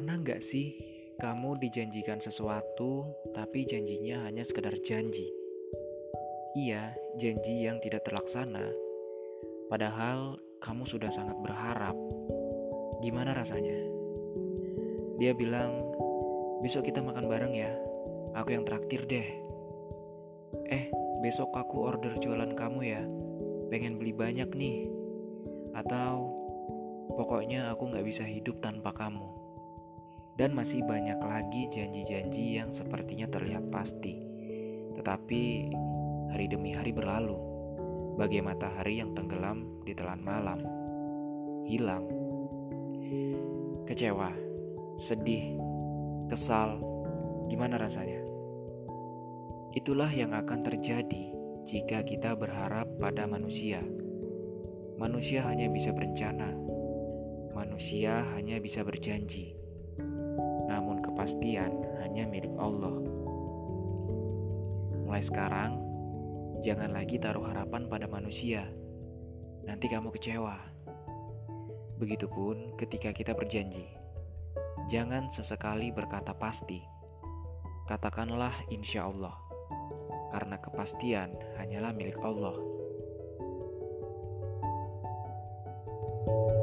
gak sih kamu dijanjikan sesuatu, tapi janjinya hanya sekedar janji? Iya, janji yang tidak terlaksana. Padahal kamu sudah sangat berharap. Gimana rasanya? Dia bilang, besok kita makan bareng ya. Aku yang traktir deh. Eh, besok aku order jualan kamu ya. Pengen beli banyak nih. Atau pokoknya aku gak bisa hidup tanpa kamu. Dan masih banyak lagi janji-janji yang sepertinya terlihat pasti. Tetapi hari demi hari berlalu, bagai matahari yang tenggelam di telan malam. Hilang. Kecewa, sedih, kesal, gimana rasanya? Itulah yang akan terjadi jika kita berharap pada manusia. Manusia hanya bisa berencana, manusia hanya bisa berjanji kepastian hanya milik Allah. Mulai sekarang, jangan lagi taruh harapan pada manusia. Nanti kamu kecewa. Begitupun ketika kita berjanji. Jangan sesekali berkata pasti. Katakanlah insya Allah. Karena kepastian hanyalah milik Allah. thank you